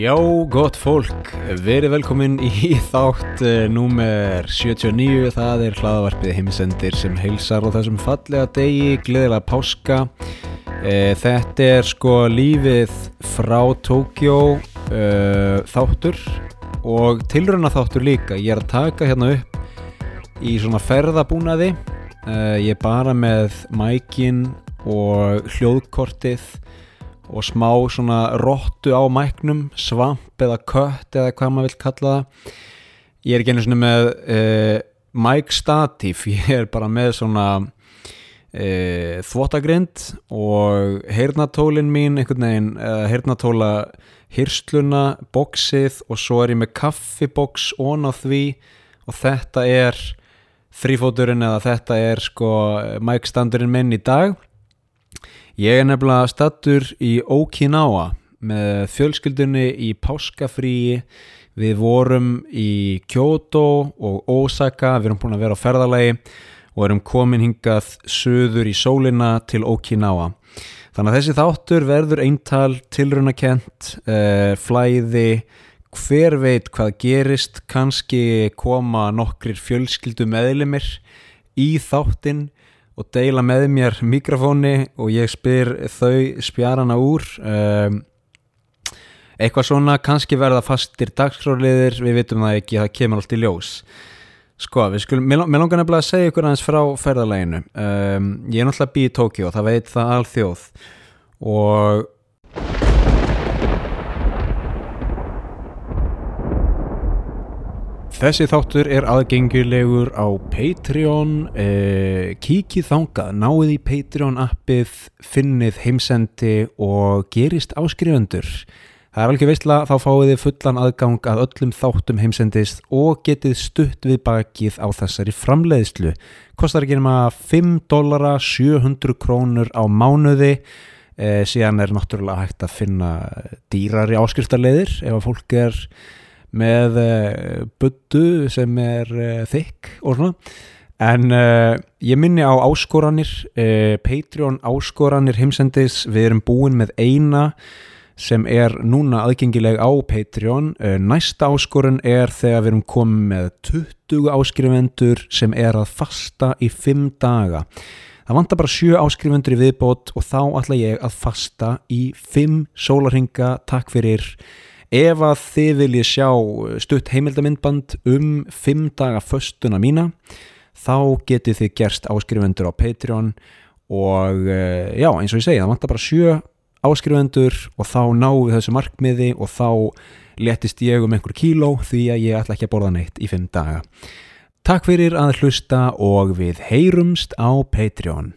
Já, gott fólk, verið velkomin í þátt uh, númer 79, það er hlaðavarpið heimisendir sem heilsar á þessum fallega degi, gleðilega páska. Uh, þetta er sko lífið frá Tókjó uh, þáttur og tilröna þáttur líka. Ég er að taka hérna upp í svona ferðabúnaði, ég er bara með mækin og hljóðkortið og smá svona róttu á mæknum, svamp eða kött eða hvað maður vil kalla það. Ég er ekki einu svona með uh, mic statíf, ég er bara með svona uh, þvóttagrind og heyrnatólin mín einhvern veginn, uh, heyrnatóla hyrsluna, boksið og svo er ég með kaffiboks ón á því og þetta er þrýfóturinn eða þetta er sko mic standurinn minn í dag Ég er nefnilega stattur í Okinawa með fjölskyldunni í páskafríi. Við vorum í Kyoto og Osaka, við erum búin að vera á ferðalagi og erum komin hingað söður í sólina til Okinawa. Þannig að þessi þáttur verður eintal tilrunakent, eh, flæði, hver veit hvað gerist, kannski koma nokkrir fjölskyldu meðlimir í þáttinn og deila með mér mikrofóni og ég spyr þau spjarana úr. Um, eitthvað svona kannski verða fastir dagskráliðir við vitum það ekki, það kemur allt í ljós. Sko, við skulum, mér langar nefnilega að segja ykkur aðeins frá ferðarleginu um, ég er náttúrulega bí í Tókjó, það veit það alþjóð. Og Þessi þáttur er aðgengilegur á Patreon, eh, kíkið þangað, náið í Patreon appið, finnið heimsendi og gerist áskrifundur. Það er alveg veistla, þá fáið þið fullan aðgang að öllum þáttum heimsendist og getið stutt við bakið á þessari framleiðslu. Kostar ekki nema 5 dólara, 700 krónur á mánuði, eh, síðan er náttúrulega hægt að finna dýrari áskriftarleðir ef að fólk er með uh, buddu sem er uh, þykk og svona. En uh, ég minni á áskoranir Patreon áskoranir heimsendis, við erum búin með eina sem er núna aðgengileg á Patreon. Næsta áskorun er þegar við erum komið með 20 áskrifendur sem er að fasta í 5 daga. Það vantar bara 7 áskrifendur í viðbót og þá ætla ég að fasta í 5 sólarhinga, takk fyrir Ef að þið viljið sjá stutt heimildamindband um 5 daga föstuna mína þá getið þið gerst áskrifendur á Patreon og eh, já eins og ég segi það vantar bara 7 áskrifendur og þá náum við þessu markmiði og þá letist ég um einhver kíló því að ég ætla ekki að borða neitt í 5 daga. Takk fyrir að hlusta og við heyrumst á Patreon.